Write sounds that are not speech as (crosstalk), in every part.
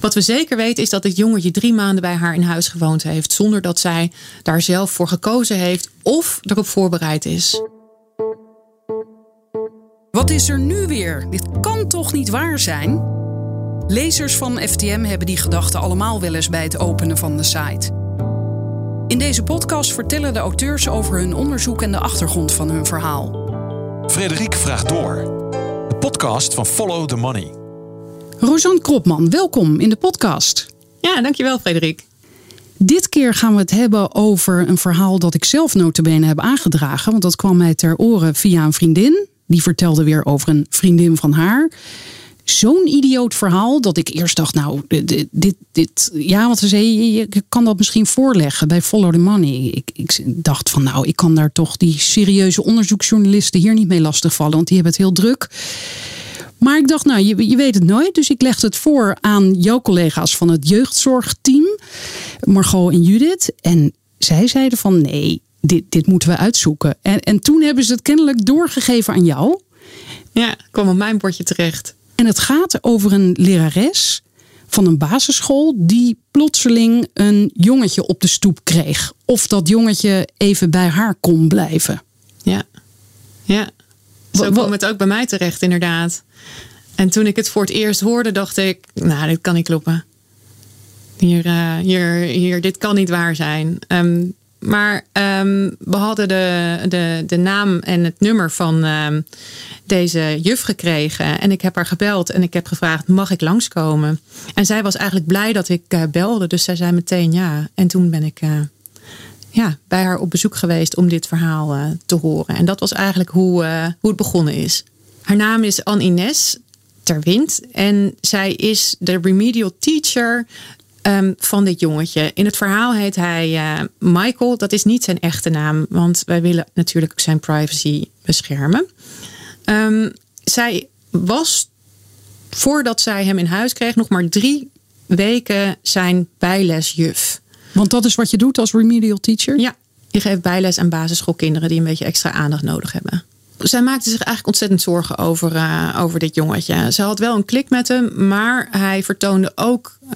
Wat we zeker weten is dat het jongetje drie maanden bij haar in huis gewoond heeft. Zonder dat zij daar zelf voor gekozen heeft of erop voorbereid is. Wat is er nu weer? Dit kan toch niet waar zijn? Lezers van FTM hebben die gedachte allemaal wel eens bij het openen van de site. In deze podcast vertellen de auteurs over hun onderzoek en de achtergrond van hun verhaal. Frederik vraagt door. De podcast van Follow the Money. Rosanne Kropman, welkom in de podcast. Ja, dankjewel Frederik. Dit keer gaan we het hebben over een verhaal dat ik zelf notabene heb aangedragen. Want dat kwam mij ter oren via een vriendin. Die vertelde weer over een vriendin van haar. Zo'n idioot verhaal dat ik eerst dacht, nou, dit, dit, dit ja, want ze zei, je kan dat misschien voorleggen bij Follow the Money. Ik, ik dacht van, nou, ik kan daar toch die serieuze onderzoeksjournalisten hier niet mee lastigvallen, want die hebben het heel druk. Maar ik dacht, nou, je, je weet het nooit. Dus ik legde het voor aan jouw collega's van het jeugdzorgteam, Margot en Judith. En zij zeiden van, nee, dit, dit moeten we uitzoeken. En, en toen hebben ze het kennelijk doorgegeven aan jou. Ja, kwam op mijn bordje terecht. En het gaat over een lerares van een basisschool die plotseling een jongetje op de stoep kreeg. Of dat jongetje even bij haar kon blijven. Ja, ja. Zo kwam het ook bij mij terecht, inderdaad. En toen ik het voor het eerst hoorde, dacht ik, nou, dit kan niet kloppen. Hier, uh, hier, hier, dit kan niet waar zijn. Um, maar um, we hadden de, de, de naam en het nummer van um, deze juf gekregen. En ik heb haar gebeld en ik heb gevraagd: mag ik langskomen? En zij was eigenlijk blij dat ik uh, belde. Dus zij zei meteen ja. En toen ben ik uh, ja, bij haar op bezoek geweest om dit verhaal uh, te horen. En dat was eigenlijk hoe, hoe het begonnen is. Haar naam is Anne Ines Terwind. En zij is de remedial teacher um, van dit jongetje. In het verhaal heet hij uh, Michael. Dat is niet zijn echte naam, want wij willen natuurlijk zijn privacy beschermen. Um, zij was, voordat zij hem in huis kreeg, nog maar drie weken zijn bijlesjuf. Want dat is wat je doet als remedial teacher? Ja, je geeft bijles aan basisschoolkinderen die een beetje extra aandacht nodig hebben zij maakte zich eigenlijk ontzettend zorgen over, uh, over dit jongetje. Ze had wel een klik met hem, maar hij vertoonde ook uh,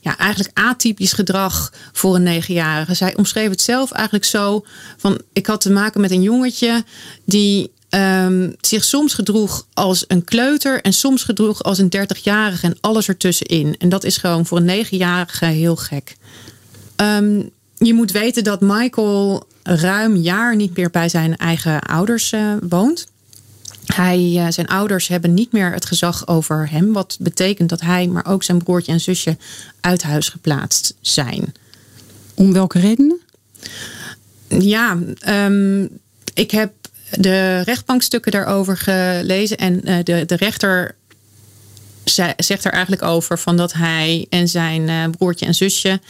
ja, eigenlijk atypisch gedrag voor een negenjarige. Zij omschreef het zelf eigenlijk zo van ik had te maken met een jongetje die um, zich soms gedroeg als een kleuter en soms gedroeg als een dertigjarige en alles ertussenin. En dat is gewoon voor een negenjarige heel gek. Um, je moet weten dat Michael ruim jaar niet meer bij zijn eigen ouders uh, woont. Hij, uh, zijn ouders hebben niet meer het gezag over hem. Wat betekent dat hij, maar ook zijn broertje en zusje uit huis geplaatst zijn. Om welke redenen? Ja, um, ik heb de rechtbankstukken daarover gelezen. En uh, de, de rechter zegt er eigenlijk over van dat hij en zijn broertje en zusje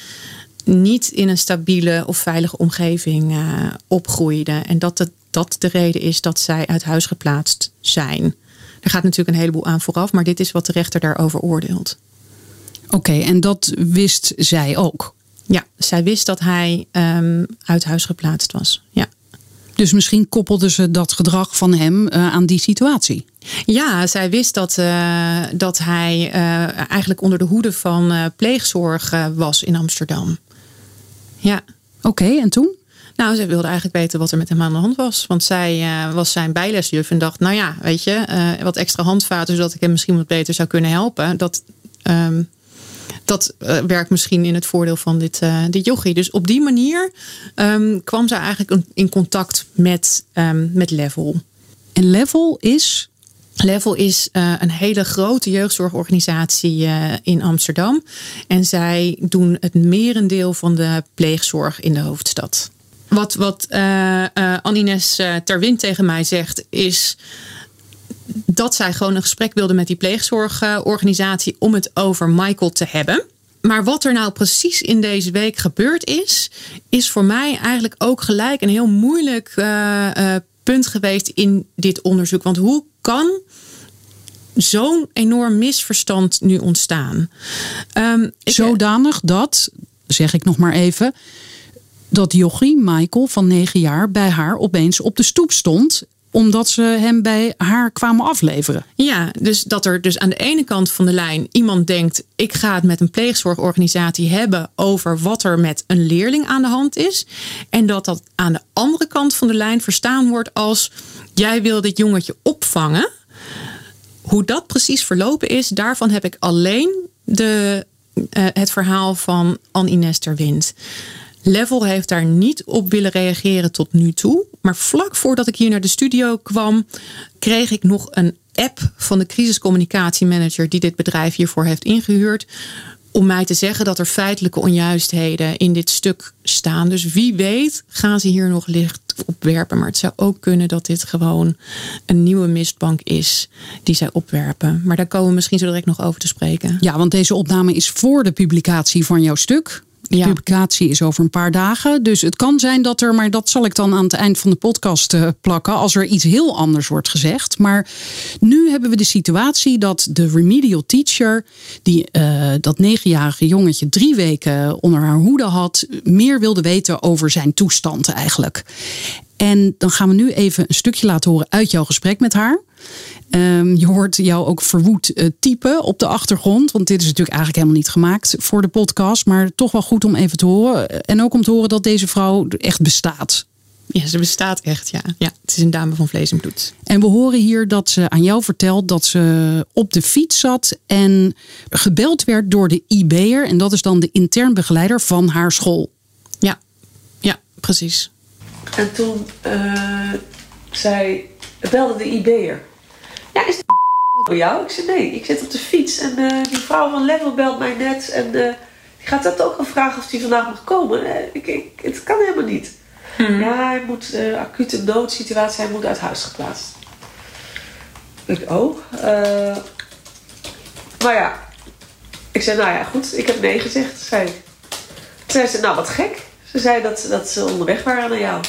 niet in een stabiele of veilige omgeving uh, opgroeiden. En dat het, dat de reden is dat zij uit huis geplaatst zijn. Er gaat natuurlijk een heleboel aan vooraf, maar dit is wat de rechter daarover oordeelt. Oké, en dat wist zij ook? Ja, zij wist dat hij um, uit huis geplaatst was. Ja. Dus misschien koppelde ze dat gedrag van hem uh, aan die situatie? Ja, zij wist dat, uh, dat hij uh, eigenlijk onder de hoede van pleegzorg was in Amsterdam. Ja. Oké, en toen? Nou, ze wilde eigenlijk weten wat er met hem aan de hand was. Want zij uh, was zijn bijlesjuf en dacht, nou ja, weet je, uh, wat extra handvaten zodat ik hem misschien wat beter zou kunnen helpen. Dat, um, dat uh, werkt misschien in het voordeel van dit, dit jochie. Dus op die manier um, kwam ze eigenlijk in contact met, um, met Level. En Level is Level is uh, een hele grote jeugdzorgorganisatie uh, in Amsterdam. En zij doen het merendeel van de pleegzorg in de hoofdstad. Wat, wat uh, Anines Terwind tegen mij zegt is dat zij gewoon een gesprek wilde met die pleegzorgorganisatie om het over Michael te hebben. Maar wat er nou precies in deze week gebeurd is, is voor mij eigenlijk ook gelijk een heel moeilijk punt geweest in dit onderzoek. Want hoe kan zo'n enorm misverstand nu ontstaan? Um, Zodanig dat, zeg ik nog maar even, dat jochie Michael van negen jaar bij haar opeens op de stoep stond omdat ze hem bij haar kwamen afleveren. Ja, dus dat er dus aan de ene kant van de lijn iemand denkt: ik ga het met een pleegzorgorganisatie hebben over wat er met een leerling aan de hand is. En dat dat aan de andere kant van de lijn verstaan wordt als: jij wil dit jongetje opvangen. Hoe dat precies verlopen is, daarvan heb ik alleen de, uh, het verhaal van Anne-Ines. Level heeft daar niet op willen reageren tot nu toe. Maar vlak voordat ik hier naar de studio kwam, kreeg ik nog een app van de crisiscommunicatiemanager die dit bedrijf hiervoor heeft ingehuurd. Om mij te zeggen dat er feitelijke onjuistheden in dit stuk staan. Dus wie weet gaan ze hier nog licht op werpen. Maar het zou ook kunnen dat dit gewoon een nieuwe mistbank is die zij opwerpen. Maar daar komen we misschien zo direct nog over te spreken. Ja, want deze opname is voor de publicatie van jouw stuk. De publicatie is over een paar dagen. Dus het kan zijn dat er, maar dat zal ik dan aan het eind van de podcast uh, plakken, als er iets heel anders wordt gezegd. Maar nu hebben we de situatie dat de remedial teacher, die uh, dat negenjarige jongetje drie weken onder haar hoede had, meer wilde weten over zijn toestand eigenlijk. En dan gaan we nu even een stukje laten horen uit jouw gesprek met haar. Um, je hoort jou ook verwoed uh, typen op de achtergrond. Want dit is natuurlijk eigenlijk helemaal niet gemaakt voor de podcast. Maar toch wel goed om even te horen. En ook om te horen dat deze vrouw echt bestaat. Ja, ze bestaat echt, ja. ja. Het is een dame van vlees en bloed. En we horen hier dat ze aan jou vertelt dat ze op de fiets zat en gebeld werd door de IB'er. En dat is dan de intern begeleider van haar school. Ja, ja, precies. En toen uh, zei, belde de IB'er. Ja, is het voor jou? Ik zei nee, ik zit op de fiets en uh, die vrouw van Level belt mij net en uh, die gaat dat ook al vragen of die vandaag mag komen. Uh, ik, ik, het kan helemaal niet. Hmm. Ja, hij moet acute noodsituatie, hij moet uit huis geplaatst. Ik oh. maar ja, ik zei nou ja, goed, ik heb nee gezegd, zei ik. Toen zei ze, nou wat gek. Ze zei dat, dat ze onderweg waren naar jou.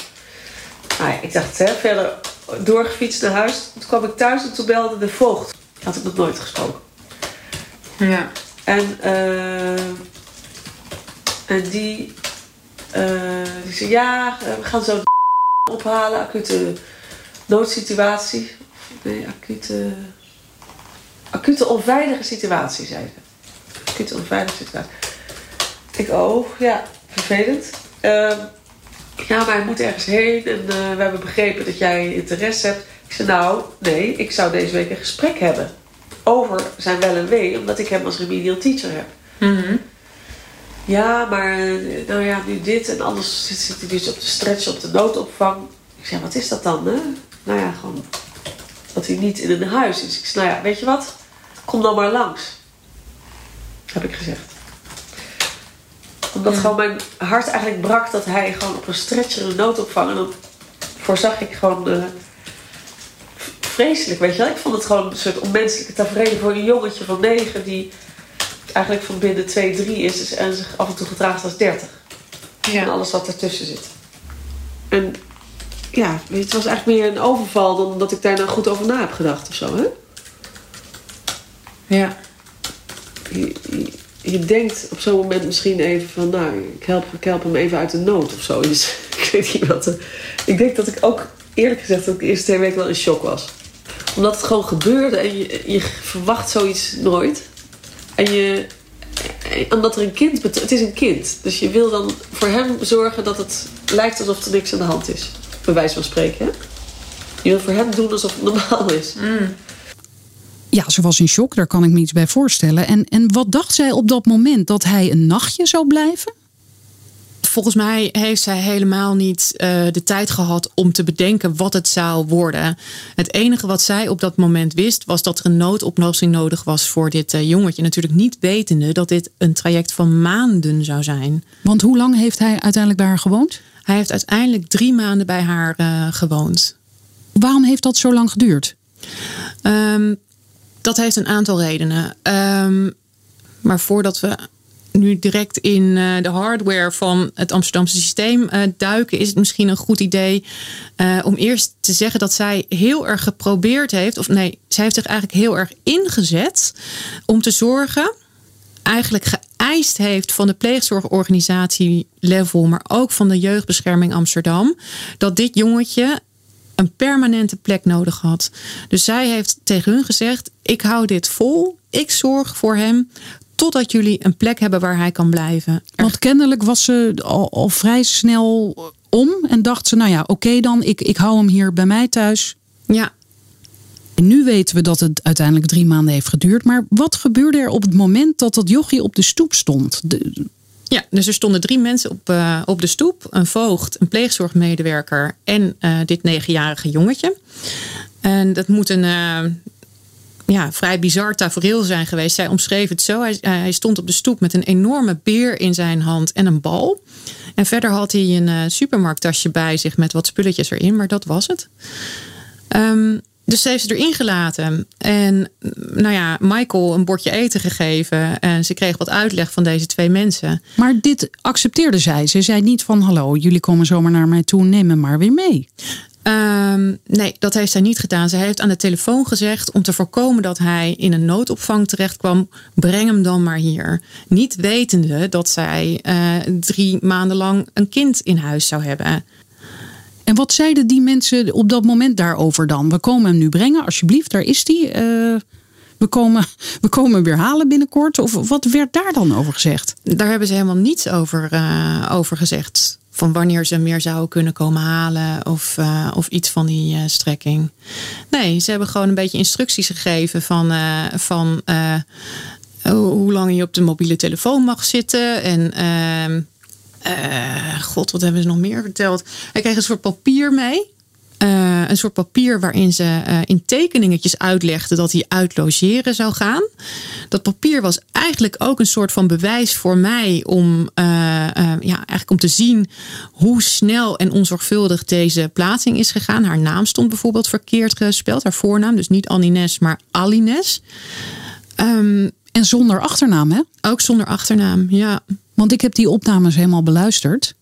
Nou ja, ik dacht, hè, verder doorgefietst naar huis. Toen kwam ik thuis en toen belde de voogd. Had ik nog nooit gesproken. Ja. En, uh, en die, uh, die zei, ja, we gaan zo (laughs) ophalen. Acute noodsituatie. Nee, acute, acute onveilige situatie, zei ze. Acute onveilige situatie. Ik, oh, ja, vervelend. Uh, ja, maar hij moet ergens heen en uh, we hebben begrepen dat jij interesse hebt. Ik zei, nou, nee, ik zou deze week een gesprek hebben over zijn wel en wee, omdat ik hem als remedial teacher heb. Mm -hmm. Ja, maar nou ja, nu dit en anders zit hij dus op de stretch op de noodopvang. Ik zei, wat is dat dan? Hè? Nou ja, gewoon dat hij niet in een huis is. Ik zei, nou ja, weet je wat? Kom dan maar langs. Heb ik gezegd omdat ja. gewoon mijn hart eigenlijk brak dat hij gewoon op een stretcher een noodopvang. En dan voorzag ik gewoon uh, vreselijk, weet je wel. Ik vond het gewoon een soort onmenselijke tafereel voor een jongetje van negen die eigenlijk van binnen 2, 3 is en zich af en toe gedraagt als 30. Ja. En alles wat ertussen zit. En ja, weet je, het was eigenlijk meer een overval dan dat ik daar nou goed over na heb gedacht of zo, hè? Ja. Je, denkt op zo'n moment misschien even van, nou, ik help, ik help hem even uit de nood of zo. (laughs) Dus ik weet niet wat. Er, ik denk dat ik ook, eerlijk gezegd, dat ik de eerste twee weken wel in shock was. Omdat het gewoon gebeurde en je, verwacht zoiets nooit. En je, omdat er een kind, het is een kind. Dus je wil dan voor hem zorgen dat het lijkt alsof er niks aan de hand is. Bij wijze van spreken? Je wil voor hem doen alsof het normaal is. Mm. Ja, ze was in shock, daar kan ik me iets bij voorstellen. En, en wat dacht zij op dat moment? Dat hij een nachtje zou blijven? Volgens mij heeft zij helemaal niet uh, de tijd gehad om te bedenken wat het zou worden. Het enige wat zij op dat moment wist, was dat er een noodoplossing nodig was voor dit uh, jongetje. Natuurlijk niet wetende dat dit een traject van maanden zou zijn. Want hoe lang heeft hij uiteindelijk bij haar gewoond? Hij heeft uiteindelijk drie maanden bij haar uh, gewoond. Waarom heeft dat zo lang geduurd? Um, dat heeft een aantal redenen. Um, maar voordat we nu direct in uh, de hardware van het Amsterdamse systeem uh, duiken, is het misschien een goed idee uh, om eerst te zeggen dat zij heel erg geprobeerd heeft, of nee, zij heeft zich eigenlijk heel erg ingezet om te zorgen, eigenlijk geëist heeft van de pleegzorgorganisatie Level, maar ook van de Jeugdbescherming Amsterdam, dat dit jongetje een permanente plek nodig had. Dus zij heeft tegen hun gezegd: Ik hou dit vol. Ik zorg voor hem totdat jullie een plek hebben waar hij kan blijven. Want kennelijk was ze al, al vrij snel om en dacht ze: Nou ja, oké dan, ik, ik hou hem hier bij mij thuis. Ja. En nu weten we dat het uiteindelijk drie maanden heeft geduurd. Maar wat gebeurde er op het moment dat dat jochie op de stoep stond? De, ja, dus er stonden drie mensen op, uh, op de stoep: een voogd, een pleegzorgmedewerker en uh, dit negenjarige jongetje. En dat moet een uh, ja, vrij bizar tafereel zijn geweest. Zij omschreef het zo: hij, hij, stond op de stoep met een enorme beer in zijn hand en een bal. En verder had hij een supermarkttasje bij zich met wat spulletjes erin, maar dat was het. Um, dus ze heeft ze erin gelaten. En nou ja, Michael een bordje eten gegeven. En ze kreeg wat uitleg van deze twee mensen. Maar dit accepteerde zij. Ze zei niet van hallo, jullie komen zomaar naar mij toe, neem me maar weer mee. Um, nee, dat heeft zij niet gedaan. Ze heeft aan de telefoon gezegd om te voorkomen dat hij in een noodopvang terecht kwam, breng hem dan maar hier. Niet wetende dat zij uh, drie maanden lang een kind in huis zou hebben. En wat zeiden die mensen op dat moment daarover dan? We komen hem nu brengen, alsjeblieft, daar is hij. Uh, we, komen, (laughs) we komen hem weer halen binnenkort. Of wat werd daar dan over gezegd? Daar hebben ze helemaal niets over, uh, over gezegd. Van wanneer ze meer zouden kunnen komen halen of, uh, of iets van die strekking. Nee, ze hebben gewoon een beetje instructies gegeven van, van hoe lang je op de mobiele telefoon mag zitten. En ehm, uh, God, wat hebben ze nog meer verteld? Hij kreeg een soort papier mee. Uh, een soort papier waarin ze uh, in tekeningetjes uitlegde dat hij uit logeren zou gaan. Dat papier was eigenlijk ook een soort van bewijs voor mij om, ja, eigenlijk om te zien hoe snel en onzorgvuldig deze plaatsing is gegaan. Haar naam stond bijvoorbeeld verkeerd gespeld, haar voornaam, dus niet Anines, maar Alines. Um, en zonder achternaam, hè? Ook zonder achternaam, ja. Want ik heb die opnames helemaal beluisterd.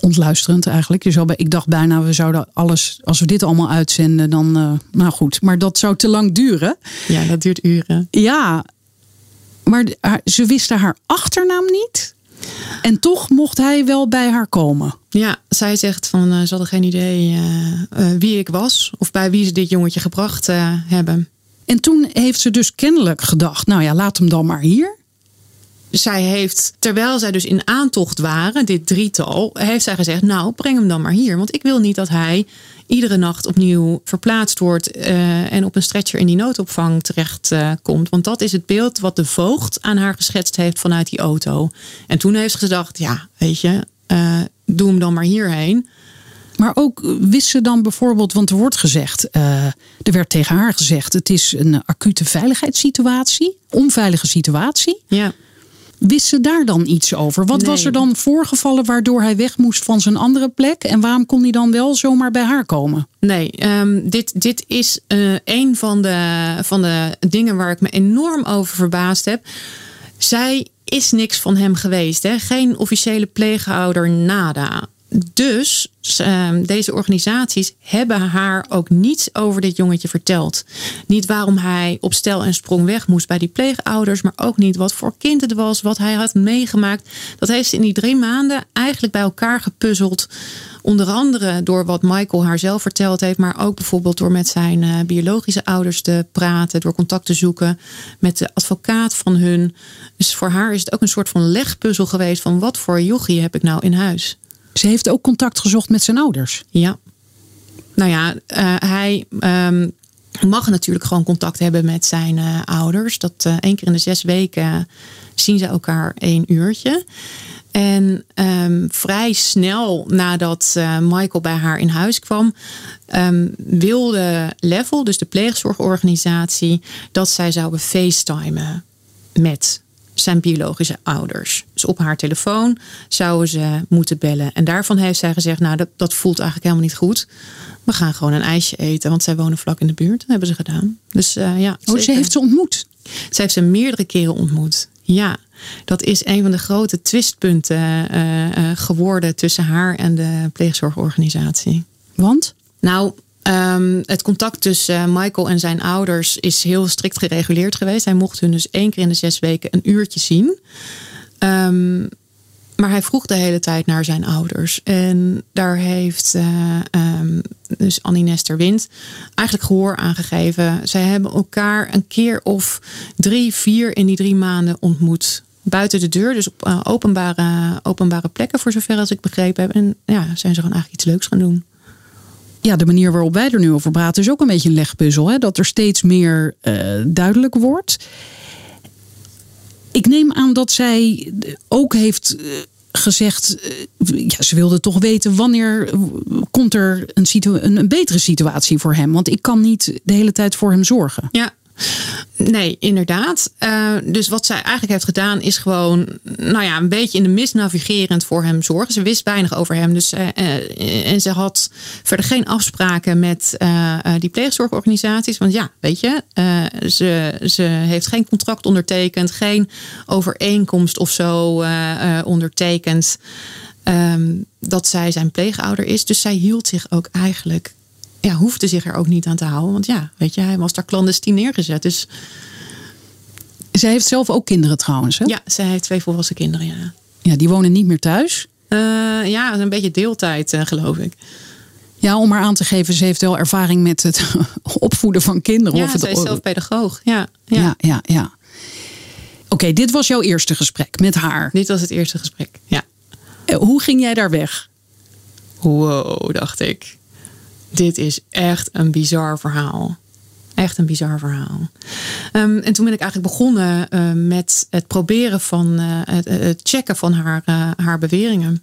Ontluisterend eigenlijk. Je zou bij, ik dacht bijna, we zouden alles, als we dit allemaal uitzenden, dan. Uh, nou goed, maar dat zou te lang duren. Ja, dat duurt uren. Ja, maar ze wisten haar achternaam niet. En toch mocht hij wel bij haar komen. Ja, zij zegt van uh, ze hadden geen idee uh, wie ik was of bij wie ze dit jongetje gebracht hebben. En toen heeft ze dus kennelijk gedacht: nou ja, laat hem dan maar hier zij heeft, terwijl zij dus in aantocht waren, dit drietal, heeft zij gezegd: Nou, breng hem dan maar hier. Want ik wil niet dat hij iedere nacht opnieuw verplaatst wordt uh, en op een stretcher in die noodopvang terecht uh, komt. Want dat is het beeld wat de voogd aan haar geschetst heeft vanuit die auto. En toen heeft ze gedacht: Ja, weet je, uh, doe hem dan maar hierheen. Maar ook wist ze dan bijvoorbeeld, want er wordt gezegd, uh, er werd tegen haar gezegd: het is een acute veiligheidssituatie, onveilige situatie. Ja. Wist ze daar dan iets over? Wat was er dan voorgevallen waardoor hij weg moest van zijn andere plek? En waarom kon hij dan wel zomaar bij haar komen? Nee, um, dit, dit is uh, een van de, van de dingen waar ik me enorm over verbaasd heb. Zij is niks van hem geweest. Hè? Geen officiële pleegouder, nada. Dus uh, deze organisaties hebben haar ook niets over dit jongetje verteld. Niet waarom hij op stel en sprong weg moest bij die pleegouders, maar ook niet wat voor kind het was, wat hij had meegemaakt. Dat heeft ze in die drie maanden eigenlijk bij elkaar gepuzzeld. Onder andere door wat Michael haar zelf verteld heeft, maar ook bijvoorbeeld door met zijn uh, biologische ouders te praten, door contact te zoeken met de advocaat van hun. Dus voor haar is het ook een soort van legpuzzel geweest van wat voor jochie heb ik nou in huis. Ze heeft ook contact gezocht met zijn ouders. Ja. Nou ja, uh, hij um, mag natuurlijk gewoon contact hebben met zijn uh, ouders. Dat uh, één keer in de zes weken zien ze elkaar één uurtje. En um, vrij snel nadat Michael bij haar in huis kwam, um, wilde Level, dus de pleegzorgorganisatie, dat zij zouden facetimen met zijn biologische ouders. Dus op haar telefoon zouden ze moeten bellen. En daarvan heeft zij gezegd: Nou, dat, dat voelt eigenlijk helemaal niet goed. We gaan gewoon een ijsje eten, want zij wonen vlak in de buurt. Dat hebben ze gedaan. Dus uh, ja. Oh, ze heeft ze ontmoet? Ze heeft ze meerdere keren ontmoet. Ja, dat is een van de grote twistpunten uh, uh, geworden tussen haar en de pleegzorgorganisatie. Want? Nou, Um, het contact tussen uh, Michael en zijn ouders is heel strikt gereguleerd geweest. Hij mocht hun dus één keer in de zes weken een uurtje zien. Um, Maar hij vroeg de hele tijd naar zijn ouders. En daar heeft uh, um, dus Annie Nester Wind eigenlijk gehoor aangegeven. Zij hebben elkaar een keer of drie, vier in die drie maanden ontmoet. Buiten de deur, dus op uh, openbare, openbare plekken, voor zover als ik begrepen heb. En ja, zijn ze gewoon eigenlijk iets leuks gaan doen. Ja, de manier waarop wij er nu over praten is ook een beetje een legpuzzel. Hè? Dat er steeds meer uh, duidelijk wordt. Ik neem aan dat zij ook heeft gezegd, ja, ze wilde toch weten wanneer komt er een, een, een betere situatie voor hem. Want ik kan niet de hele tijd voor hem zorgen. Ja, Nee, inderdaad. Uh, dus wat zij eigenlijk heeft gedaan is gewoon, nou ja, een beetje in de mist navigerend voor hem zorgen. Ze wist weinig over hem. Dus, uh, uh, en ze had verder geen afspraken met die pleegzorgorganisaties. Want ja, weet je, ze, ze heeft geen contract ondertekend, geen overeenkomst of zo ondertekend. Um, dat zij zijn pleegouder is. Dus zij hield zich ook eigenlijk ja, hoefde zich er ook niet aan te houden. Want ja, weet je, hij was daar clandestien neergezet. Dus... Zij heeft zelf ook kinderen trouwens, hè? Ja, zij heeft twee volwassen kinderen, ja. Ja, die wonen niet meer thuis? Uh, ja, een beetje deeltijd, uh, geloof ik. Ja, om maar aan te geven, ze heeft wel ervaring met het (laughs) opvoeden van kinderen. Ja, of het... zij is zelf pedagoog. Ja, ja, ja. ja, ja. Oké, okay, dit was jouw eerste gesprek met haar. Dit was het eerste gesprek, ja. Uh, hoe ging jij daar weg? Wow, dacht ik dit is echt een bizar verhaal. Echt een bizar verhaal. Um, en toen ben ik eigenlijk begonnen uh, met het proberen van uh, het, het, checken van haar, uh, haar beweringen.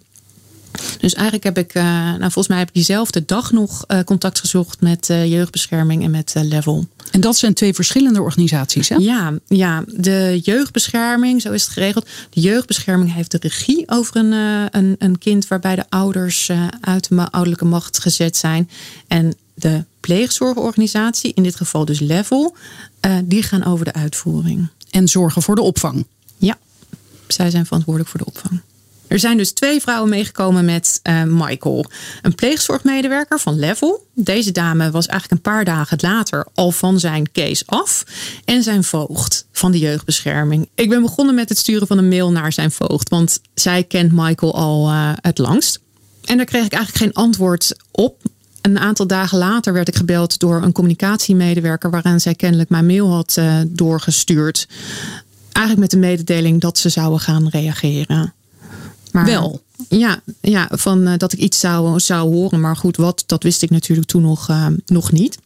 Dus eigenlijk heb ik, nou volgens mij heb ik diezelfde dag nog contact gezocht met jeugdbescherming en met Level. En dat zijn twee verschillende organisaties, hè? Ja, ja, de jeugdbescherming, zo is het geregeld. De jeugdbescherming heeft de regie over een, een, een kind waarbij de ouders uit de ouderlijke macht gezet zijn. En de pleegzorgorganisatie, in dit geval dus Level, die gaan over de uitvoering. En zorgen voor de opvang. Ja, zij zijn verantwoordelijk voor de opvang. Er zijn dus twee vrouwen meegekomen met uh, Michael. Een pleegzorgmedewerker van Level. Deze dame was eigenlijk een paar dagen later al van zijn case af. En zijn voogd van de jeugdbescherming. Ik ben begonnen met het sturen van een mail naar zijn voogd. Want zij kent Michael al uh, het langst. En daar kreeg ik eigenlijk geen antwoord op. Een aantal dagen later werd ik gebeld door een communicatiemedewerker. Waaraan zij kennelijk mijn mail had uh, doorgestuurd. Eigenlijk met de mededeling dat ze zouden gaan reageren. Maar, wel. Ja, ja van, uh, dat ik iets zou, zou horen. Maar goed, wat, dat wist ik natuurlijk toen nog, uh, nog niet.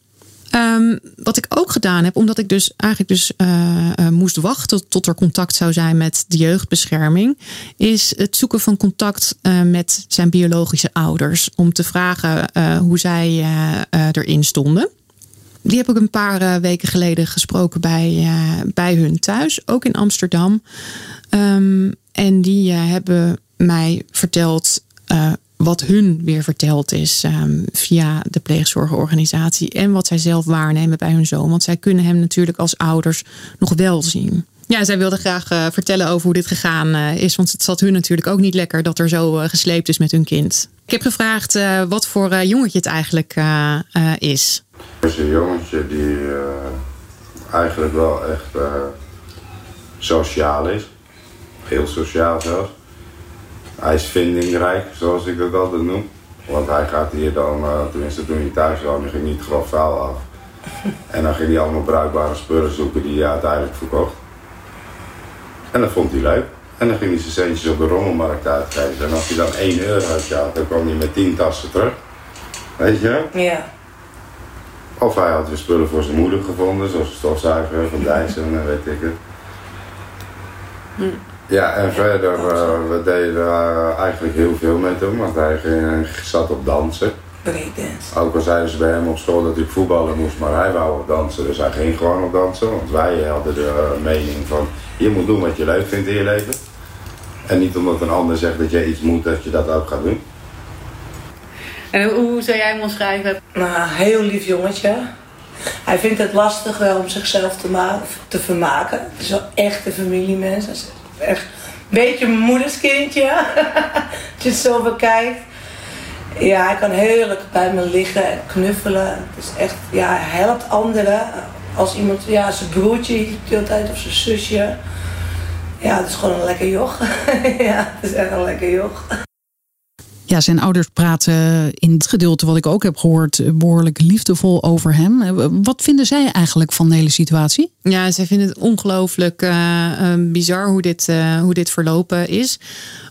Um, wat ik ook gedaan heb, omdat ik dus eigenlijk dus uh, moest wachten tot er contact zou zijn met de jeugdbescherming, is het zoeken van contact met zijn biologische ouders. Om te vragen hoe zij erin stonden. Die heb ik een paar weken geleden gesproken bij, bij hun thuis, ook in Amsterdam. Um, en die hebben mij verteld uh, wat hun weer verteld is um, via de pleegzorgorganisatie. En wat zij zelf waarnemen bij hun zoon. Want zij kunnen hem natuurlijk als ouders nog wel zien. Ja, zij wilde graag uh, vertellen over hoe dit gegaan uh, is. Want het zat hun natuurlijk ook niet lekker dat er zo gesleept is met hun kind. Ik heb gevraagd wat voor jongetje het eigenlijk is. Het is een jongetje die eigenlijk wel echt sociaal is. Heel sociaal zelfs. Hij is vindingrijk, zoals ik dat altijd noem. Want hij gaat hier dan, uh, tenminste toen hij thuis was, ging niet grof vuil af. (laughs) En dan ging hij allemaal bruikbare spullen zoeken die hij uiteindelijk verkocht. En dat vond hij leuk. En dan ging hij zijn centjes op de rommelmarkt uitgeven. En als hij dan 1 euro had, dan kwam hij met 10 tassen terug. Weet je? Ja. Of hij had weer spullen voor zijn moeder gevonden, zoals een stofzuiger van Dijssen en weet ik het. Hm. Ja, en verder, uh, we deden uh, eigenlijk heel veel met hem, want hij ging, zat op dansen. Breakdance. Ook al zeiden ze bij hem op school dat ik voetballen moest, maar hij wou op dansen, dus hij ging gewoon op dansen. Want wij hadden de uh, mening van, je moet doen wat je leuk vindt in je leven. En niet omdat een ander zegt dat je iets moet, dat je dat ook gaat doen. En hoe zou jij hem omschrijven? Nou, heel lief jongetje. Hij vindt het lastig wel om zichzelf te, maken, te vermaken. Het is wel echt een familiemens echt een beetje mijn moeders kindje. (laughs) Als je het zo bekijkt. Ja, hij kan heerlijk bij me liggen en knuffelen. Het is echt, ja, hij helpt anderen. Als iemand, ja, zijn broertje de hele tijd of zijn zusje. Ja, het is gewoon een lekker joch. (laughs) ja, het is echt een lekker joch. Ja, zijn ouders praten in het gedeelte wat ik ook heb gehoord behoorlijk liefdevol over hem. Wat vinden zij eigenlijk van de hele situatie? Ja, zij vinden het ongelooflijk uh, bizar hoe dit, hoe dit verlopen is.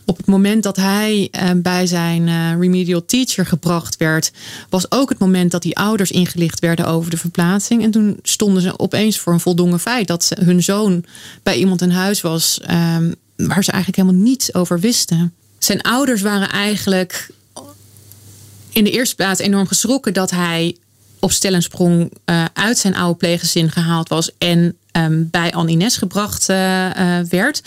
Op het moment dat hij bij zijn remedial teacher gebracht werd, was ook het moment dat die ouders ingelicht werden over de verplaatsing. En toen stonden ze opeens voor een voldongen feit dat ze, hun zoon bij iemand in huis was um, waar ze eigenlijk helemaal niets over wisten zijn ouders waren eigenlijk in de eerste plaats enorm geschrokken dat hij op stel sprong uh, uit zijn oude pleeggezin gehaald was en um, bij Anne gebracht uh, uh, werd.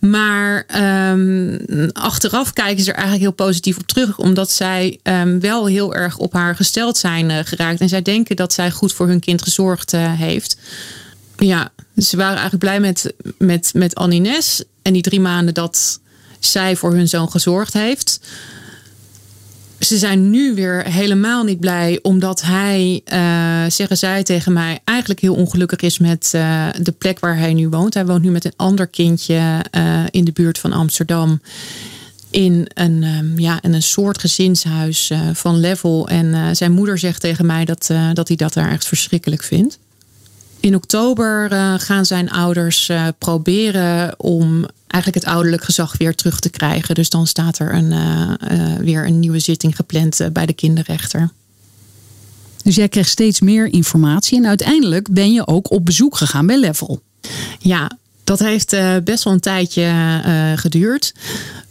Maar um, achteraf kijken ze er eigenlijk heel positief op terug, omdat zij um, wel heel erg op haar gesteld zijn geraakt. En zij denken dat zij goed voor hun kind gezorgd heeft. Ja, ze waren eigenlijk blij met, met, met Anne. En die drie maanden dat zij voor hun zoon gezorgd heeft. Ze zijn nu weer helemaal niet blij, omdat hij, uh, zeggen zij tegen mij, eigenlijk heel ongelukkig is met uh, de plek waar hij nu woont. Hij woont nu met een ander kindje uh, in de buurt van Amsterdam. In een, um, ja, in een soort gezinshuis van level. En zijn moeder zegt tegen mij dat, dat hij dat daar echt verschrikkelijk vindt. In oktober gaan zijn ouders proberen om eigenlijk het ouderlijk gezag weer terug te krijgen. Dus dan staat er een, uh, uh, weer een nieuwe zitting gepland uh, bij de kinderrechter. Dus jij kreeg steeds meer informatie en uiteindelijk ben je ook op bezoek gegaan bij Level. Ja, dat heeft best wel een tijdje geduurd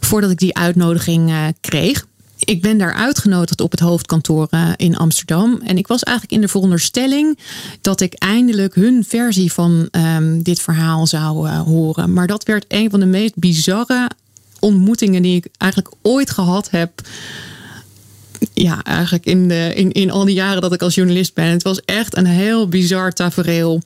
voordat ik die uitnodiging kreeg ik ben daar uitgenodigd op het hoofdkantoor eh, in Amsterdam. En ik was eigenlijk in de veronderstelling dat ik eindelijk hun versie van um, dit verhaal zou uh, horen. Maar dat werd een van de meest bizarre ontmoetingen die ik eigenlijk ooit gehad heb. Ja, eigenlijk in, de, in, in al die jaren dat ik als journalist ben. Het was echt een heel bizar tafereel.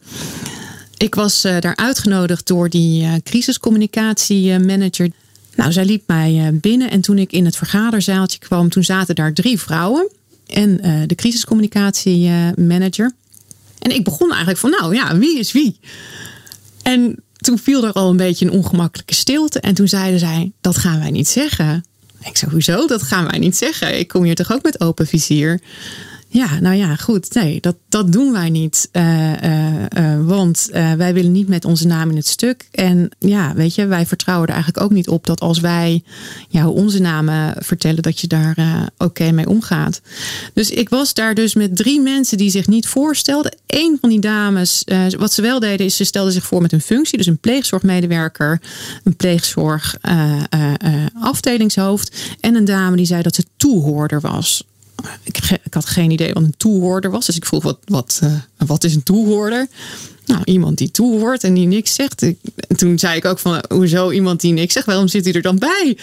Ik was uh, daar uitgenodigd door die uh, crisiscommunicatiemanager. Nou, zij liep mij eh, binnen en toen ik in het vergaderzaaltje kwam, toen zaten daar drie vrouwen en uh, de crisiscommunicatiemanager. En ik begon eigenlijk van, nou ja, wie is wie? En toen viel er al een beetje een ongemakkelijke stilte. En toen zeiden zij, dat gaan wij niet zeggen. Ik zei, hoezo? Dat gaan wij niet zeggen. Ik kom hier toch ook met open vizier. Ja, nou ja, goed. Nee, dat, dat doen wij niet. Uh, uh, uh, want wij willen niet met onze naam in het stuk. En ja, weet je, wij vertrouwen er eigenlijk ook niet op dat als wij jou onze namen vertellen, dat je daar oké mee omgaat. Dus ik was daar dus met drie mensen die zich niet voorstelden. Eén van die dames, wat ze wel deden, is ze stelden zich voor met een functie. Dus een pleegzorgmedewerker, een pleegzorg afdelingshoofd. En een dame die zei dat ze toehoorder was ik, ik, had geen idee wat een toehoorder was. Dus ik vroeg, wat, wat, uh, wat is een toehoorder? Nou, iemand die toehoort en die niks zegt. en toen zei ik ook van, hoezo iemand die niks zegt? Waarom zit hij er dan bij?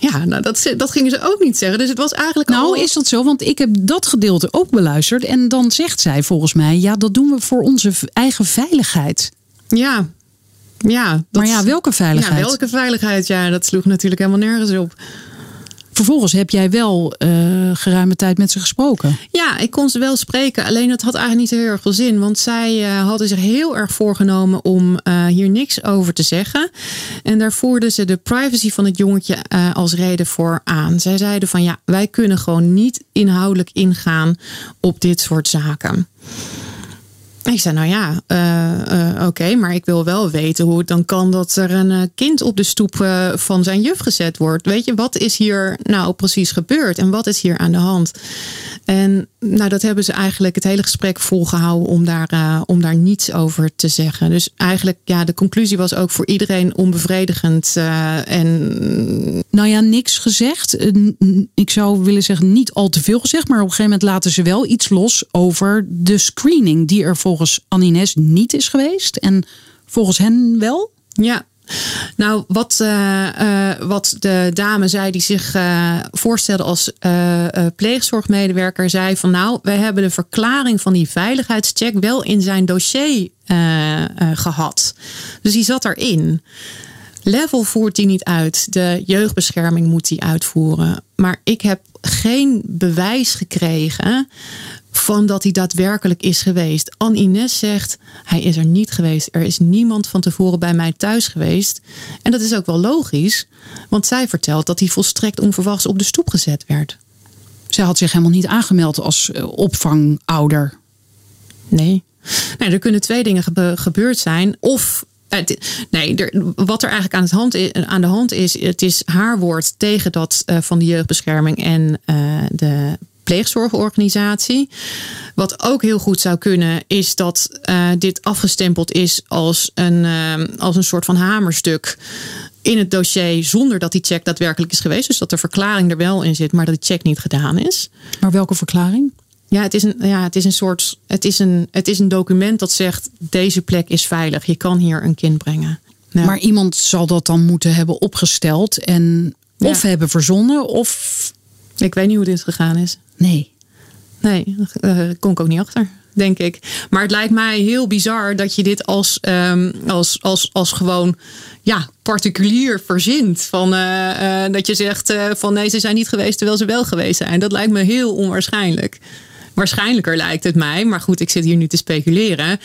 Ja, nou, dat, dat gingen ze ook niet zeggen. Dus het was eigenlijk. Nou, al... is dat zo? Want ik heb dat gedeelte ook beluisterd. En dan zegt zij volgens mij: ja, dat doen we voor onze eigen veiligheid. Ja, ja. Dat, maar ja, welke veiligheid? Ja, welke veiligheid? Ja, dat sloeg natuurlijk helemaal nergens op. Vervolgens heb jij wel uh, geruime tijd met ze gesproken. Ja, ik kon ze wel spreken. Alleen dat had eigenlijk niet heel erg veel zin. Want zij uh, hadden zich heel erg voorgenomen om uh, hier niks over te zeggen. En daar voerden ze de privacy van het jongetje als reden voor aan. Zij zeiden van ja, wij kunnen gewoon niet inhoudelijk ingaan op dit soort zaken. Ik zei, nou ja, uh, uh, oké, maar ik wil wel weten hoe het dan kan dat er een uh, kind op de stoep van zijn juf gezet wordt. Weet je, wat is hier nou precies gebeurd en wat is hier aan de hand? En nou, dat hebben ze eigenlijk het hele gesprek volgehouden om daar, om daar niets over te zeggen. Dus eigenlijk, ja, de conclusie was ook voor iedereen onbevredigend. en... Nou ja, niks gezegd. Ik zou willen zeggen, niet al te veel gezegd, maar op een gegeven moment laten ze wel iets los over de screening die er volgens Anines niet is geweest en volgens hen wel? Ja, nou, wat, uh, uh, wat de dame zei die zich uh, voorstelde als pleegzorgmedewerker, zei van nou, wij hebben de verklaring van die veiligheidscheck wel in zijn dossier gehad. Dus die zat erin. Level voert die niet uit. De jeugdbescherming moet die uitvoeren. Maar ik heb geen bewijs gekregen van dat hij daadwerkelijk is geweest. Anne Ines zegt, hij is er niet geweest. Er is niemand van tevoren bij mij thuis geweest. En dat is ook wel logisch, want zij vertelt dat hij volstrekt onverwachts op de stoep gezet werd. Zij had zich helemaal niet aangemeld als eh, opvangouder. Nee. Nou, er kunnen twee dingen gebeurd zijn. Of nee, er, wat er eigenlijk aan, het hand is, aan de hand is, het is haar woord tegen dat uh, van de jeugdbescherming en uh, de pleegzorgorganisatie. Wat ook heel goed zou kunnen, is dat uh, dit afgestempeld is als een, als een soort van hamerstuk in het dossier zonder dat die check daadwerkelijk is geweest. Dus dat de verklaring er wel in zit, maar dat de check niet gedaan is. Maar welke verklaring? Ja, het is een, ja, het is een soort. Het is een, het is een document dat zegt: deze plek is veilig. Je kan hier een kind brengen. Maar iemand zal dat dan moeten hebben opgesteld en of hebben verzonnen of. Ik weet niet hoe dit gegaan is. Nee. Nee, daar kom ik ook niet achter, denk ik. Maar het lijkt mij heel bizar dat je dit als, um, als, als, als gewoon ja, particulier verzint. Van, uh, uh, dat je zegt uh, van nee, ze zijn niet geweest terwijl ze wel geweest zijn. Dat lijkt me heel onwaarschijnlijk waarschijnlijker lijkt het mij, maar goed, ik zit hier nu te speculeren,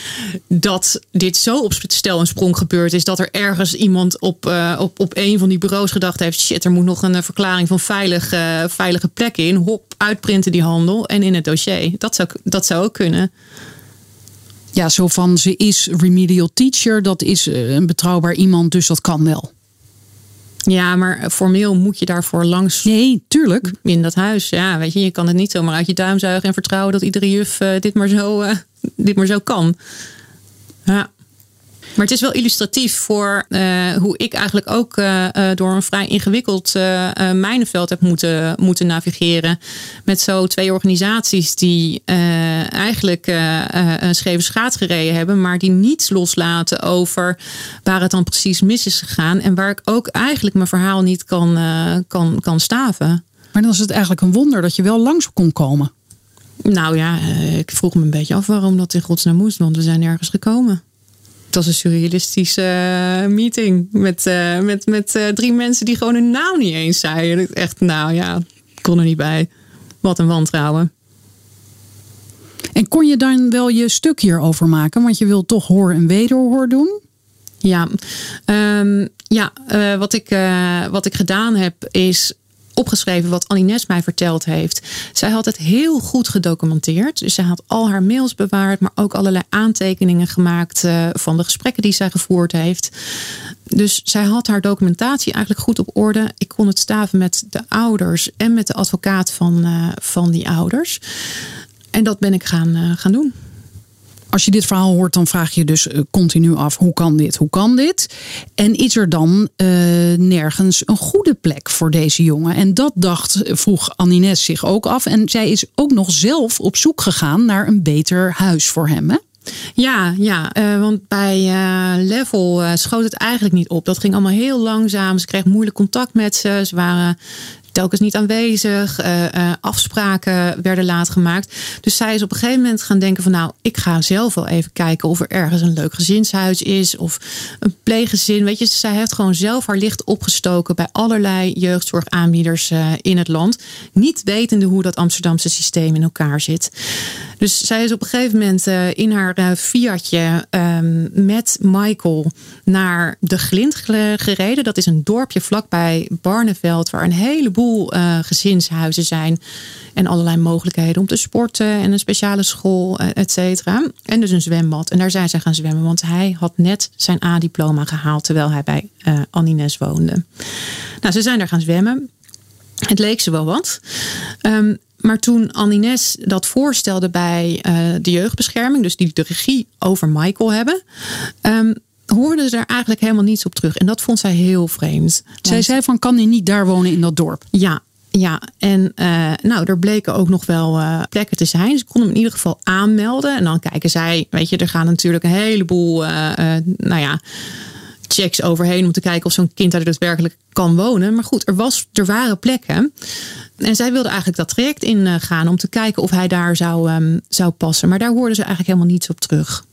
dat dit zo op stel en sprong gebeurd is dat er ergens iemand op, uh, op, op een van die bureaus gedacht heeft: shit, er moet nog een eh, verklaring van veilige, uh, veilige plek in. Hop, uitprinten die handel en in het dossier. Dat zou, dat zou ook kunnen. Ja, zo van ze is remedial teacher, dat is een betrouwbaar iemand, dus dat kan wel. Ja, maar formeel moet je daarvoor langs. Nee, tuurlijk. In dat huis. Ja, weet je, je kan het niet zomaar uit je duim zuigen en vertrouwen dat iedere juf uh, dit, maar zo, uh, dit maar zo kan. Ja. Maar het is wel illustratief voor uh, hoe ik eigenlijk ook uh, door een vrij ingewikkeld uh, mijnenveld heb moeten, moeten navigeren. Met zo twee organisaties die eigenlijk een scheve schaats gereden hebben, maar die niets loslaten over waar het dan precies mis is gegaan. En waar ik ook eigenlijk mijn verhaal niet kan, kan, kan staven. Maar dan is het eigenlijk een wonder dat je wel langs kon komen. Nou ja, ik vroeg me een beetje af waarom dat in godsnaam moest, want we zijn ergens gekomen het was een surrealistische uh, meeting. Met, uh, met, met uh, drie mensen die gewoon hun naam niet eens zeiden. Echt, nou ja, ik kon er niet bij. Wat een wantrouwen. En kon je dan wel je stuk hierover maken? Want je wilt toch hoor en wederhoor doen? Ja, um, ja wat, ik, wat ik gedaan heb is opgeschreven wat Anines mij verteld heeft. Zij had het heel goed gedocumenteerd. Dus zij had al haar mails bewaard, maar ook allerlei aantekeningen gemaakt uh, van de gesprekken die zij gevoerd heeft. Dus zij had haar documentatie eigenlijk goed op orde. Ik kon het staven met de ouders en met de advocaat van, van die ouders. En dat ben ik gaan, uh, gaan doen. Als je dit verhaal hoort, dan vraag je dus eh, continu af: hoe kan dit? Hoe kan dit? En is er dan uh, nergens een goede plek voor deze jongen? En dat dacht, vroeg Anines zich ook af. En zij is ook nog zelf op zoek gegaan naar een beter huis voor hem. Hè? Ja, ja want bij Level schoot het eigenlijk niet op. Dat ging allemaal heel langzaam. Ze kreeg moeilijk contact met ze. Ze waren telkens niet aanwezig. Uh, uh, afspraken werden laat gemaakt. Dus zij is op een gegeven moment gaan denken van nou, ik ga zelf wel even kijken of er ergens een leuk gezinshuis is of een pleeggezin. Weet je, zij heeft gewoon zelf haar licht opgestoken bij allerlei jeugdzorgaanbieders uh, in het land. Niet wetende hoe dat Amsterdamse systeem in elkaar zit. Dus zij is op een gegeven moment in haar Fiatje um, met Michael naar de Glint gereden. Dat is een dorpje vlakbij Barneveld waar een heleboel uh, gezinshuizen zijn. En allerlei mogelijkheden om te sporten en een speciale school, eh, et cetera. En dus een zwembad. En daar zijn zij gaan zwemmen, want hij had net zijn A-diploma gehaald terwijl hij bij Anines woonde. Nou, ze zijn daar gaan zwemmen. Het leek ze wel wat. Um, maar toen Anines dat voorstelde bij uh, de jeugdbescherming, dus die de regie over Michael hebben, um, hoorden ze er eigenlijk helemaal niets op terug. En dat vond zij heel vreemd. Zij zei van, kan hij niet daar wonen in dat dorp? Ja, ja, en uh, nou, er bleken ook nog wel uh, plekken te zijn. Ze konden hem in ieder geval aanmelden. En dan kijken zij, weet je, er gaan natuurlijk een heleboel, uh, nou ja, checks overheen om te kijken of zo'n kind daar daadwerkelijk kan wonen. Maar goed, er, was, er waren plekken. En zij wilde eigenlijk dat traject ingaan om te kijken of hij daar zou, um, zou passen. Maar daar hoorden ze eigenlijk helemaal niets op terug.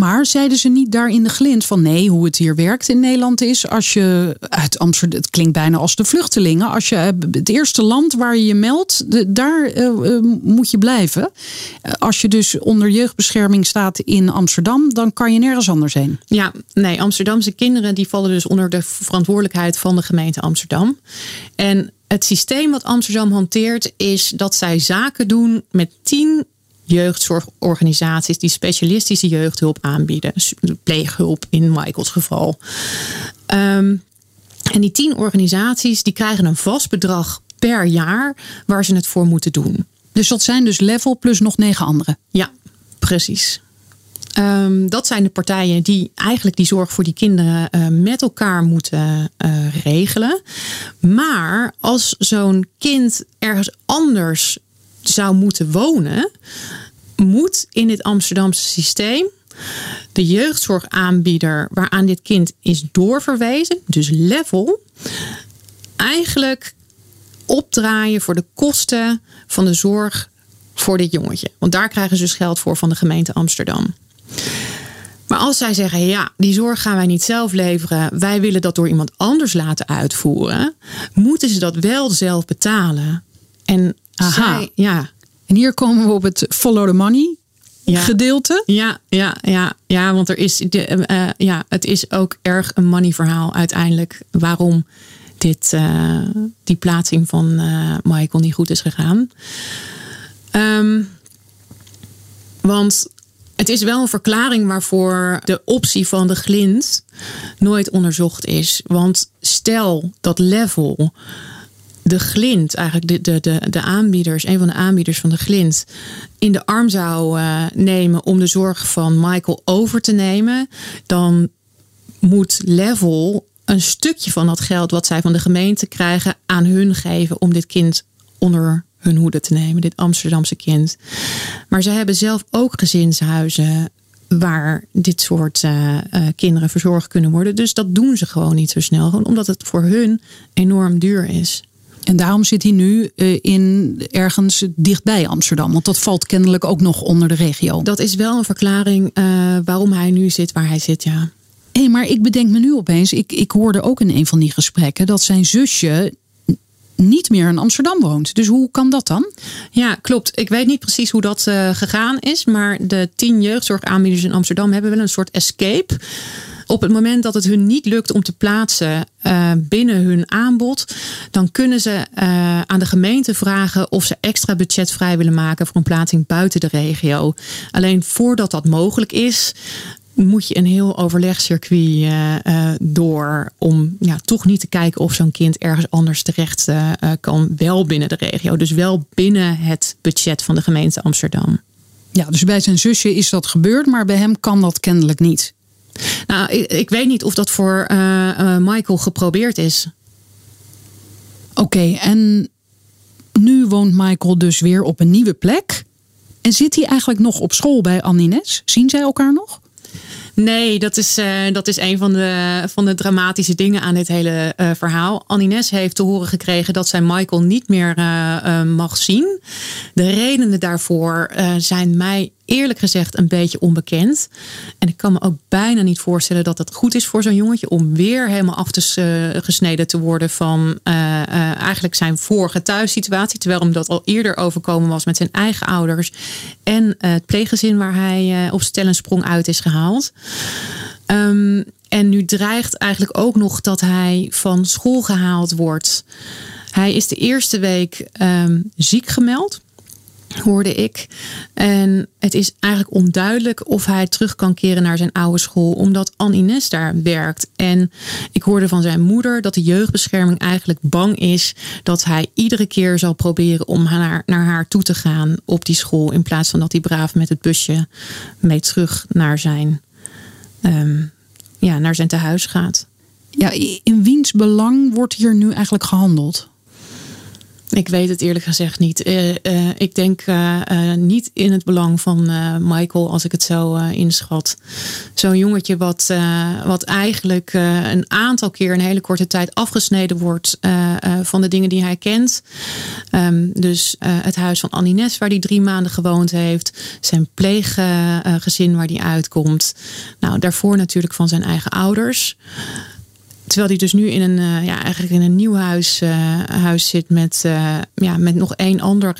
Maar zeiden ze niet daar in de glint van nee, hoe het hier werkt in Nederland is als je uit Amsterdam, het klinkt bijna als de vluchtelingen, als je het eerste land waar je je meldt, daar uh, moet je blijven. Als je dus onder jeugdbescherming staat in Amsterdam, dan kan je nergens anders heen. Ja, nee, Amsterdamse kinderen die vallen dus onder de verantwoordelijkheid van de gemeente Amsterdam. En het systeem wat Amsterdam hanteert is dat zij zaken doen met tien jeugdzorgorganisaties die specialistische jeugdhulp aanbieden. Pleeghulp in Michaels geval. Ehm, en die tien organisaties die krijgen een vast bedrag per jaar waar ze het voor moeten doen. Dus dat zijn dus Level plus nog negen andere? Ja, precies. Ehm, dat zijn de partijen die eigenlijk die zorg voor die kinderen uh, met elkaar moeten uh, regelen. Maar als zo'n kind ergens anders zou moeten wonen, moet in dit Amsterdamse systeem de jeugdzorgaanbieder waaraan dit kind is doorverwezen, dus level, eigenlijk opdraaien voor de kosten van de zorg voor dit jongetje. Want daar krijgen ze dus geld voor van de gemeente Amsterdam. Maar als zij zeggen, ja, die zorg gaan wij niet zelf leveren, wij willen dat door iemand anders laten uitvoeren, moeten ze dat wel zelf betalen. En Aha. Zij, ja. En hier komen we op het follow the money gedeelte. Ja, ja, ja, ja, want er is de, uh, ja, het is ook erg een money verhaal uiteindelijk waarom dit, uh, die plaatsing van uh, Michael niet goed is gegaan. Um, want het is wel een verklaring waarvoor de optie van de glint nooit onderzocht is. Want stel dat level de glint, eigenlijk de, de, de, de aanbieders, een van de aanbieders van de glint, in de arm zou uh, nemen om de zorg van Michael over te nemen, dan moet Level een stukje van dat geld wat zij van de gemeente krijgen aan hun geven om dit kind onder hun hoede te nemen, dit Amsterdamse kind. Maar ze hebben zelf ook gezinshuizen waar dit soort uh, uh, kinderen verzorgd kunnen worden. Dus dat doen ze gewoon niet zo snel, gewoon omdat het voor hun enorm duur is. En daarom zit hij nu uh, in ergens dichtbij Amsterdam. Want dat valt kennelijk ook nog onder de regio. Dat is wel een verklaring waarom hij nu zit waar hij zit, ja. Hé, hey, maar ik bedenk me nu opeens. Ik, ik hoorde ook in een van die gesprekken dat zijn zusje niet meer in Amsterdam woont. Dus hoe kan dat dan? Ja, klopt. Ik weet niet precies hoe dat uh, gegaan is. Maar de tien jeugdzorgaanbieders in Amsterdam hebben wel een soort escape. Op het moment dat het hun niet lukt om te plaatsen uh, binnen hun aanbod, dan kunnen ze uh, aan de gemeente vragen of ze extra budget vrij willen maken voor een plaatsing buiten de regio. Alleen voordat dat mogelijk is, moet je een heel overlegcircuit uh, uh, door om ja, toch niet te kijken of zo'n kind ergens anders terecht uh, kan, wel binnen de regio. Dus wel binnen het budget van de gemeente Amsterdam. Ja, dus bij zijn zusje is dat gebeurd, maar bij hem kan dat kennelijk niet. Nou, ik, ik weet niet of dat voor Michael geprobeerd is. Oké, okay, en nu woont Michael dus weer op een nieuwe plek. En zit hij eigenlijk nog op school bij Annines? Zien zij elkaar nog? Nee, dat is, uh, dat is een van de, van de dramatische dingen aan dit hele uh, verhaal. Annines heeft te horen gekregen dat zij Michael niet meer uh, mag zien. De redenen daarvoor zijn mij eerlijk gezegd een beetje onbekend. En ik kan me ook bijna niet voorstellen dat het goed is voor zo'n jongetje om weer helemaal af te gesneden te worden van eigenlijk zijn vorige thuissituatie. Terwijl hem dat al eerder overkomen was met zijn eigen ouders en het pleeggezin waar hij op stel sprong uit is gehaald. Um, en nu dreigt eigenlijk ook nog dat hij van school gehaald wordt. Hij is de eerste week um, ziek gemeld hoorde ik. En het is eigenlijk onduidelijk of hij terug kan keren naar zijn oude school, omdat Anne Ines daar werkt. En ik hoorde van zijn moeder dat de jeugdbescherming eigenlijk bang is dat hij iedere keer zal proberen om naar, naar haar toe te gaan op die school, in plaats van dat hij braaf met het busje mee terug naar zijn um, ja, naar zijn tehuis gaat. Ja, in wiens belang wordt hier nu eigenlijk gehandeld? Ik weet het eerlijk gezegd niet. Uh, uh, ik denk uh, niet in het belang van Michael als ik het zo inschat. Zo'n jongetje wat, wat eigenlijk een aantal keer een hele korte tijd afgesneden wordt van de dingen die hij kent. Um, dus het huis van Annie Nes waar hij drie maanden gewoond heeft. Zijn pleeggezin waar hij uitkomt. Nou, daarvoor natuurlijk van zijn eigen ouders. Terwijl hij dus nu in een, uh, ja, eigenlijk in een nieuw huis, uh, huis zit met, uh, ja, met nog één ander,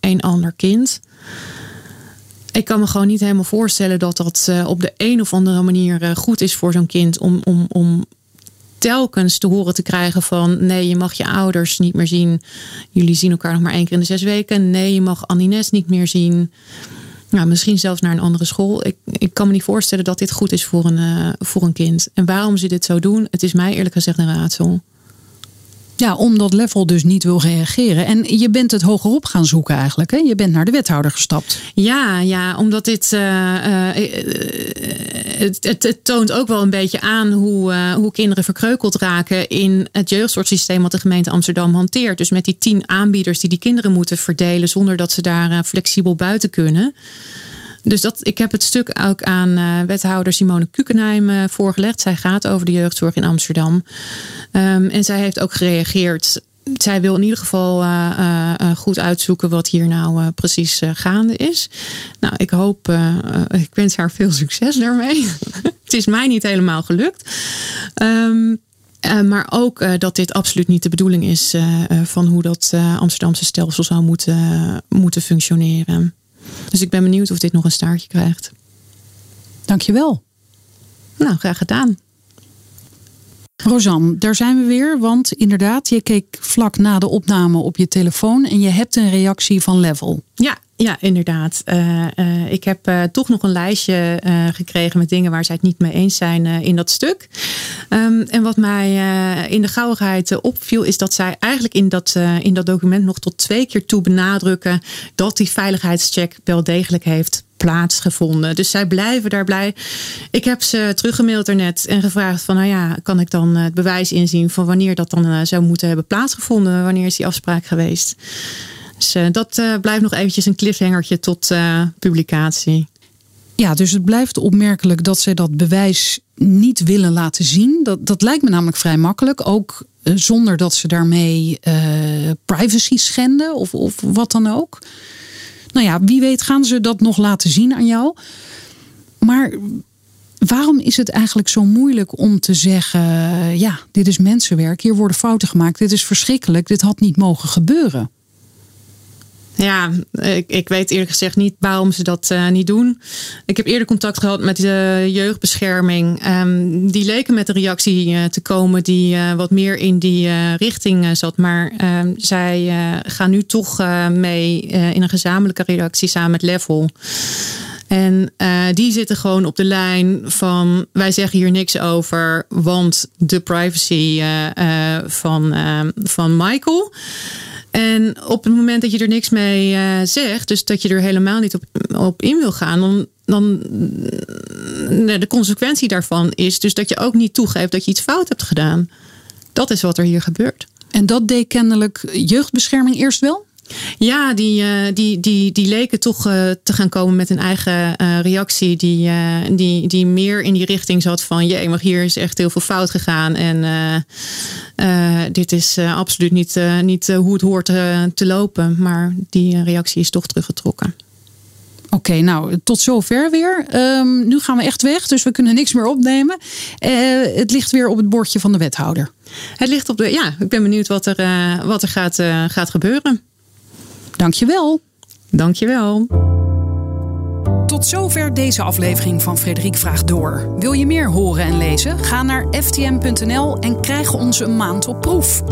één ander kind. Ik kan me gewoon niet helemaal voorstellen dat dat op de een of andere manier goed is voor zo'n kind om, om, om telkens te horen te krijgen van nee, je mag je ouders niet meer zien. Jullie zien elkaar nog maar één keer in de zes weken. Nee, je mag Anines niet meer zien. Nou, misschien zelfs naar een andere school. Ik, ik kan me niet voorstellen dat dit goed is voor een, uh, voor een kind. En waarom ze dit zo doen, het is mij eerlijk gezegd een raadsel. Ja, omdat Level dus niet wil reageren. En je bent het hogerop gaan zoeken eigenlijk. Hè? Je bent naar de wethouder gestapt. Ja, ja omdat dit. Uh, uh, het, het, het, toont ook wel een beetje aan hoe, hoe kinderen verkreukeld raken in het jeugdzorgsysteem wat de gemeente Amsterdam hanteert. Dus met die tien aanbieders die die kinderen moeten verdelen zonder dat ze daar flexibel buiten kunnen. Dus dat, ik heb het stuk ook aan uh, wethouder Simone Kukenheim uh, voorgelegd. Zij gaat over de jeugdzorg in Amsterdam. Um, en zij heeft ook gereageerd. Zij wil in ieder geval uh, goed uitzoeken wat hier nou precies gaande is. Nou, ik hoop, ik wens haar veel succes daarmee. (laughs) het is mij niet helemaal gelukt. Uh, maar ook dat dit absoluut niet de bedoeling is van hoe dat Amsterdamse stelsel zou moeten, moeten functioneren. Dus ik ben benieuwd of dit nog een staartje krijgt. Dankjewel. Nou, graag gedaan. Rosanne, daar zijn we weer. Want inderdaad, je keek vlak na de opname op je telefoon en je hebt een reactie van Level. Ja, ja, inderdaad. Uh, uh, ik heb uh, toch nog een lijstje gekregen met dingen waar zij het niet mee eens zijn in dat stuk. Um, en wat mij in de gauwigheid opviel, is dat zij eigenlijk in dat, in dat document nog tot twee keer toe benadrukken dat die veiligheidscheck wel degelijk heeft plaatsgevonden. Dus zij blijven daar blij. Ik heb ze teruggemaild ernet en gevraagd van, nou ja, kan ik dan het bewijs inzien van wanneer dat dan zou moeten hebben plaatsgevonden? Wanneer is die afspraak geweest? Uh, dat uh, blijft nog eventjes een cliffhangertje tot uh, publicatie. Ja, dus het blijft opmerkelijk dat ze dat bewijs niet willen laten zien. Dat, dat lijkt me namelijk vrij makkelijk. Ook zonder dat ze daarmee privacy schenden of, of wat dan ook. Nou ja, wie weet gaan ze dat nog laten zien aan jou. Maar waarom is het eigenlijk zo moeilijk om te zeggen: ja, dit is mensenwerk, hier worden fouten gemaakt, dit is verschrikkelijk, dit had niet mogen gebeuren? Ja, ik, ik weet eerlijk gezegd niet waarom ze dat uh, niet doen. Ik heb eerder contact gehad met de jeugdbescherming. Um, die leken met een reactie uh, te komen die uh, wat meer in die richting zat. Maar um, zij gaan nu toch mee in een gezamenlijke reactie samen met Level. En die zitten gewoon op de lijn van wij zeggen hier niks over, want de privacy van, van Michael. En op het moment dat je er niks mee uh, zegt, dus dat je er helemaal niet op, op in wil gaan, dan, dan de consequentie daarvan is dus dat je ook niet toegeeft dat je iets fout hebt gedaan. Dat is wat er hier gebeurt. En dat deed kennelijk jeugdbescherming eerst wel? Ja, die, uh, die, die, die leken toch uh, te gaan komen met een eigen uh, reactie. Die, die, die meer in die richting zat van: jee, maar hier is echt heel veel fout gegaan. En dit is absoluut niet, niet hoe het hoort te lopen. Maar die reactie is toch teruggetrokken. Oké, okay, nou, tot zover weer. Um, nu gaan we echt weg, dus we kunnen niks meer opnemen. het ligt weer op het bordje van de wethouder. Het ligt op de. Ja, ik ben benieuwd wat er, wat er gaat, gaat gebeuren. Dankjewel. Dankjewel. Tot zover deze aflevering van Frederik Vraagt Door. Wil je meer horen en lezen? Ga naar ftm.nl en krijg ons een maand op proef.